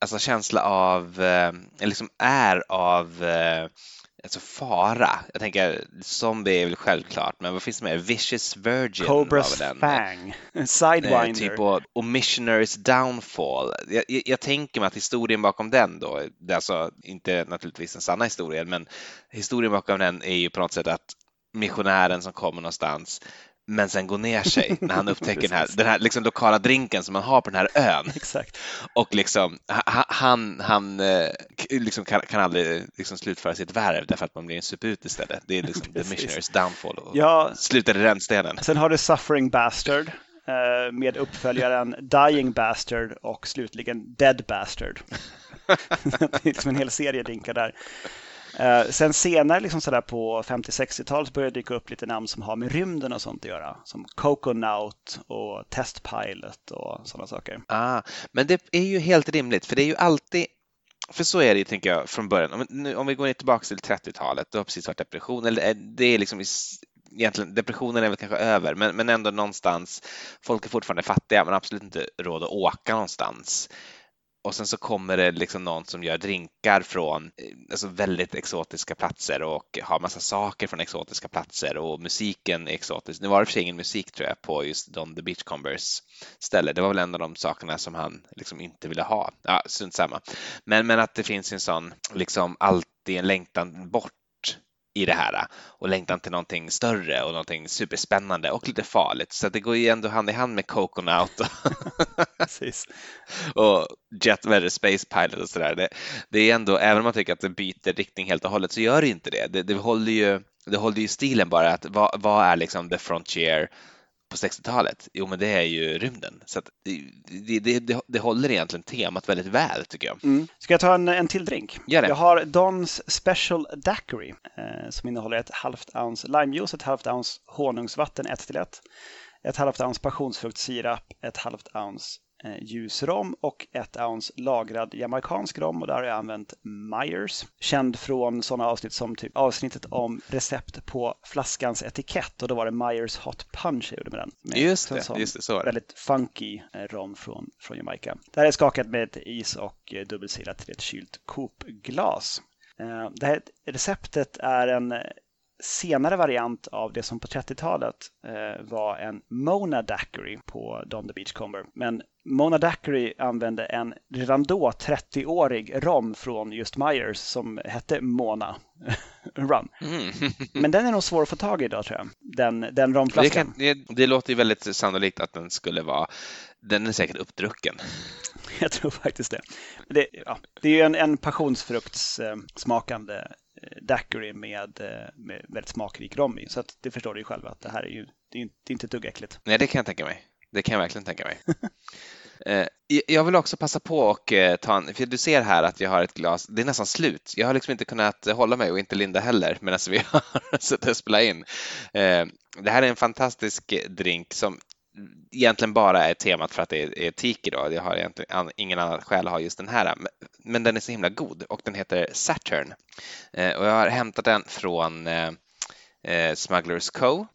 alltså, känsla av, eller liksom är av äh, alltså fara. Jag tänker zombie är väl självklart, men vad finns det mer? Vicious Virgin Cobras den. Fang, Sidewinder. Eh, typ och, och Missionaries Downfall. Jag, jag, jag, tänker mig att historien bakom den då, det är alltså inte naturligtvis den sanna historien, men historien bakom den är ju på något sätt att missionären som kommer någonstans men sen går ner sig när han upptäcker den här, den här liksom lokala drinken som man har på den här ön. Exakt. Och liksom, han, han eh, liksom kan, kan aldrig liksom slutföra sitt värv därför att man blir en suput istället. Det är liksom the missionaries downfall och ja, slutar i rännstenen. Sen har du Suffering Bastard eh, med uppföljaren Dying Bastard och slutligen Dead Bastard. det är liksom en hel serie drinkar där. Eh, sen senare liksom sådär på 50-60-talet började det dyka upp lite namn som har med rymden och sånt att göra. Som Coconaut och Test Pilot och sådana saker. Ah, men det är ju helt rimligt för det är ju alltid för så är det ju, tänker jag, från början. Om, nu, om vi går tillbaka till 30-talet, då har precis varit depression, eller eh, det är liksom egentligen, depressionen är väl kanske över, men, men ändå någonstans, folk är fortfarande fattiga, men absolut inte råd att åka någonstans och sen så kommer det liksom någon som gör drinkar från eh, alltså väldigt exotiska platser och har massa saker från exotiska platser och musiken är exotisk. Nu var det för sig ingen musik tror jag på just Don the Beachcombers ställe. Det var väl en av de sakerna som han liksom inte ville ha. Ja, strunt samma. Men, men att det finns en sån liksom alltid en längtan bort i det här och längtan till någonting större och någonting superspännande och lite farligt. Så det går ju ändå hand i hand med Coconut och Jet Weather Space Pilot och sådär. Det, det är ändå, även om man tycker att det byter riktning helt och hållet så gör det inte det. Det, det håller ju det håller ju stilen bara att vad, vad är liksom the frontier på 60-talet? Jo, men det är ju rymden. Så det, det, det, det, håller egentligen temat väldigt väl tycker jag. Mm. Ska jag ta en, en till drink? Gör det. Jag har Dons Special Daiquiri eh, som innehåller ett halvt ounce limejuice, ett halvt ounce honungsvatten 1 till 1, ett halvt ounce passionsfruktsirap, ett halvt ounce Eh, ljusrom och ett ounce lagrad jamaicansk rom och där har jag använt Myers. Känd från sådana avsnitt som typ avsnittet om recept på flaskans etikett och då var det Myers Hot Punch jag gjorde med den. Med just det, just det, så är det. Väldigt funky eh, rom från, från Jamaica. Det här är skakat med is och eh, dubbelsilat till ett kylt Coop-glas. Det här receptet är en senare variant av det som på 30-talet var en Mona Daiquiri på Don the Beachcomber. Men Mona Daiquiri använde en redan då 30-årig rom från just Myers som hette Mona Rum. Mm. Men den är nog svår att få tag i idag tror jag, den, den romflaskan. Det, det, det låter ju väldigt sannolikt att den skulle vara, den är säkert uppdrucken. Jag tror faktiskt det. Det, ja, det är ju en, en passionsfruktssmakande eh, daiquiri med, eh, med väldigt smakrik rom i. Så att det förstår du ju själv att det här är ju det är inte ett dugg äckligt. Nej, det kan jag tänka mig. Det kan jag verkligen tänka mig. Eh, jag vill också passa på och eh, ta en, för du ser här att jag har ett glas, det är nästan slut. Jag har liksom inte kunnat hålla mig och inte Linda heller medan vi har suttit och spelat in. Eh, det här är en fantastisk drink som egentligen bara är temat för att det är, tiki då. Jag har egentligen ingen annan skäl att ha just den här, men den är så himla god och den heter Saturn. Och jag har hämtat den från Smugglers Co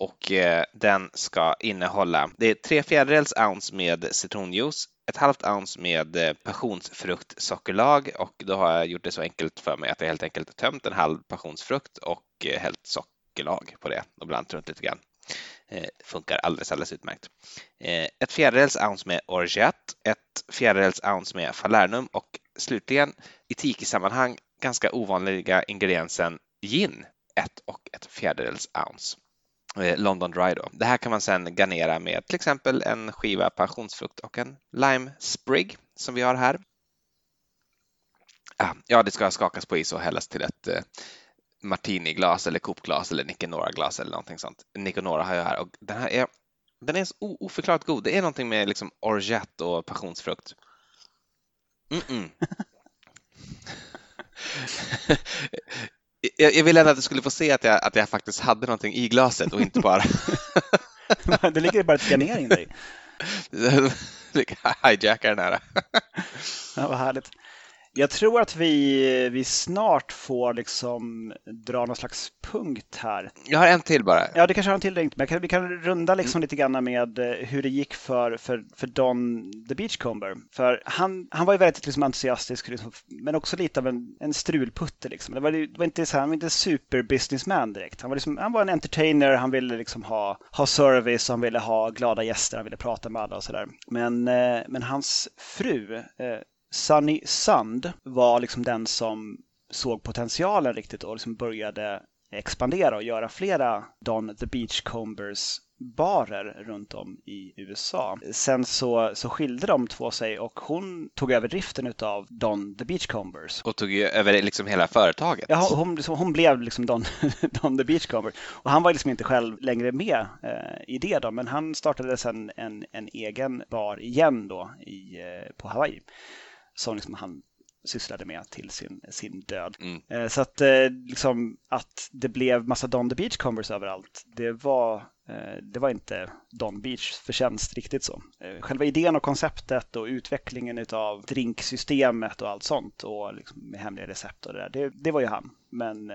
och eh, den ska innehålla, det är tre fjärdedels ounce med citronjuice, ett halvt ounce med eh, passionsfruktsockerlag och då har jag gjort det så enkelt för mig att jag helt enkelt tömt en halv passionsfrukt och eh, hällt sockerlag på det och blandat runt lite grann. Eh, funkar alldeles, alldeles utmärkt. Eh, ett fjärdedels ounce med orgeat, ett fjärdedels ounce med falernum och slutligen i tiki-sammanhang ganska ovanliga ingrediensen gin, ett och ett fjärdedels ounce. Eh, London Dry då. Det här kan man sedan garnera med till exempel en skiva passionsfrukt och en lime sprig som vi har här. Ah, ja, det ska skakas på is och hällas till ett martiniglas eller kopglas eller Nicanora-glas eller någonting sånt. Nicanora har jag här och den här är, den är så oförklarat god. Det är någonting med liksom orgeat och passionsfrukt. Mm -mm. jag, jag ville att du skulle få se att jag, att jag faktiskt hade någonting i glaset och inte bara... det ligger bara ett garnering där i. Hijackar den här. ja, vad härligt. Jag tror att vi, vi snart får liksom dra någon slags punkt här. Jag har en till bara. Ja, det kanske har en till ringt, men vi kan runda liksom mm. lite grann med eh, hur det gick för, för, för Don the Beachcomber. För han, han var ju väldigt liksom, entusiastisk, liksom, men också lite av en, en strulputte. Liksom. Det, var, det var inte så här, han var inte super businessman direkt. Han var, liksom, han var en entertainer, han ville liksom ha, ha service, han ville ha glada gäster, han ville prata med alla och sådär. Men, eh, men hans fru, eh, Sunny Sund var liksom den som såg potentialen riktigt och liksom började expandera och göra flera Don the Beachcombers barer runt om i USA. Sen så, så skilde de två sig och hon tog över driften av Don the Beachcombers. Och tog över liksom hela företaget? Ja, hon, hon blev liksom Don, Don the Beachcomber. Och han var liksom inte själv längre med eh, i det då, men han startade sen en, en egen bar igen då i, eh, på Hawaii som liksom han sysslade med till sin, sin död. Mm. Eh, så att, eh, liksom, att det blev massa Don the Beach Converse överallt, det var, det var inte Don Beach förtjänst riktigt så. Själva idén och konceptet och utvecklingen av drinksystemet och allt sånt och liksom med hemliga recept och det där, det, det var ju han. Men,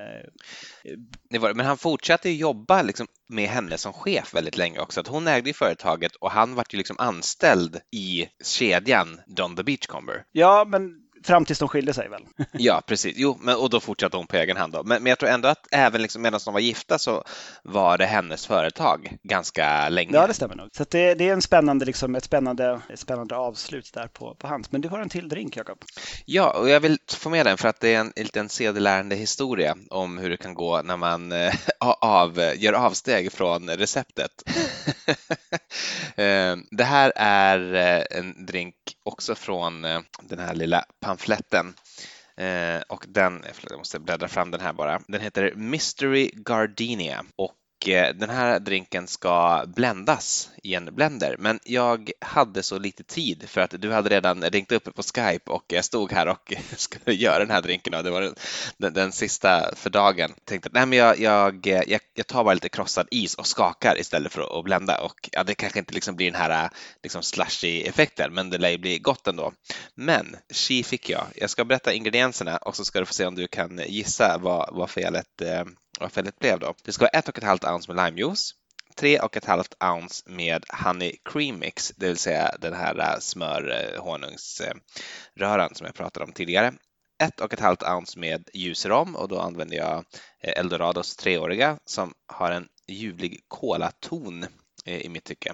det var, men han fortsatte jobba liksom med henne som chef väldigt länge också. Att hon ägde företaget och han var ju liksom anställd i kedjan Don the Beachcomber. Ja, men Fram tills de skilde sig väl? ja, precis. Jo, men, och då fortsatte hon på egen hand. Då. Men, men jag tror ändå att även liksom, medan de var gifta så var det hennes företag ganska länge. Ja, det stämmer nog. Så det, det, är en spännande, liksom, ett spännande, ett spännande avslut där på, på hans. Men du har en till drink, Jakob. Ja, och jag vill få med den för att det är en liten sedelärande historia om hur det kan gå när man äh, av, gör avsteg från receptet. Eh, det här är eh, en drink också från den här lilla pamfletten. Eh, och den, jag måste bläddra fram den här bara. Den heter Mystery Gardenia och Eh, Eh, den här drinken ska bländas i en blender. Men jag hade så lite tid för att du hade redan ringt upp på Skype och jag stod här och skulle göra den här drinken och det var den, den sista för dagen. Jag tänkte nej men jag, jag, jag, jag, tar bara lite krossad is och skakar istället för att blända och ja, det kanske inte liksom blir den här liksom slushy effekten men det lär ju bli gott ändå. Men chi fick jag. Jag ska berätta ingredienserna och så ska du få se om du kan gissa vad, vad felet eh, vad fället blev då. Det ska vara ett och ett halvt ounce med limejuice, tre och ett halvt ounce med honey cream mix, det vill säga den här äh, smörhonungsröran äh, smör-honungsröran som jag pratade om tidigare. Ett och ett halvt ounce med ljusrom och då använder jag äh, Eldorados treåriga som har en ljuvlig kolaton i mitt tycke.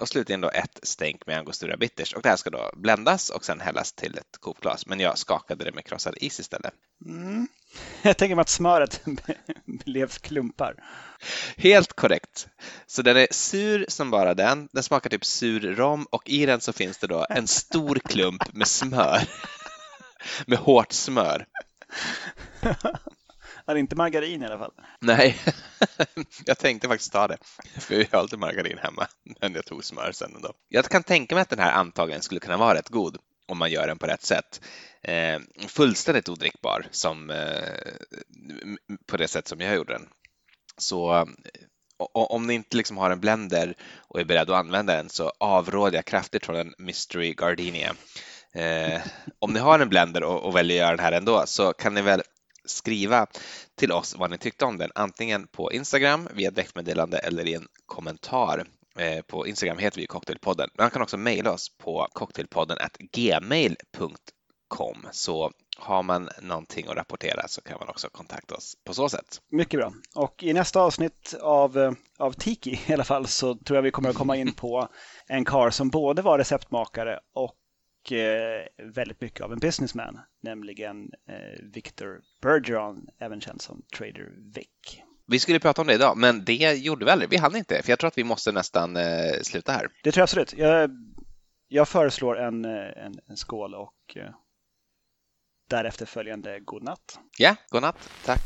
Och slutligen då ett stänk med angostura bitters och det här ska då bländas och sen hällas till ett kokglas. Men jag skakade det med krossad is istället. Mm. Jag tänker mig att smöret blev klumpar. Helt korrekt. Så den är sur som bara den. Den smakar typ sur rom och i den så finns det då en stor klump med smör. med hårt smör. Det är inte margarin i alla fall. Nej, jag tänkte faktiskt ta det. För jag har alltid margarin hemma. Men jag tog smör sen ändå. Jag kan tänka mig att den här antagligen skulle kunna vara rätt god om man gör den på rätt sätt. Eh, fullständigt odrickbar som, eh, på det sätt som jag gjorde den. Så eh, om ni inte liksom har en blender och är beredd att använda den så avråder jag kraftigt från en Mystery Gardenia. Eh, om ni har en blender och, och väljer att göra den här ändå så kan ni väl skriva till oss vad ni tyckte om den, antingen på Instagram via direktmeddelande eller i en kommentar. Eh, på Instagram heter vi Cocktailpodden. Man kan också mejla oss på cocktailpodden gmail.com så har man någonting att rapportera så kan man också kontakta oss på så sätt. Mycket bra. Och i nästa avsnitt av, eh, av Tiki i alla fall så tror jag vi kommer att komma in på en kar som både var receptmakare och Eh, väldigt mycket av en businessman, nämligen eh, Victor Bergeron, även känd som Trader Vic. Vi skulle prata om det idag, men det gjorde vi aldrig. Vi hann inte, för jag tror att vi måste nästan eh, sluta här. Det tror jag absolut. Jag, jag föreslår en, en, en skål och därefter följande god natt. Ja, god natt. Tack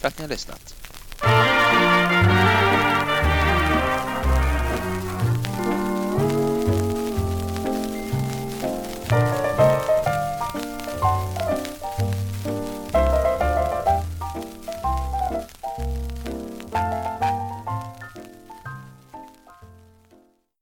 för att ni har lyssnat.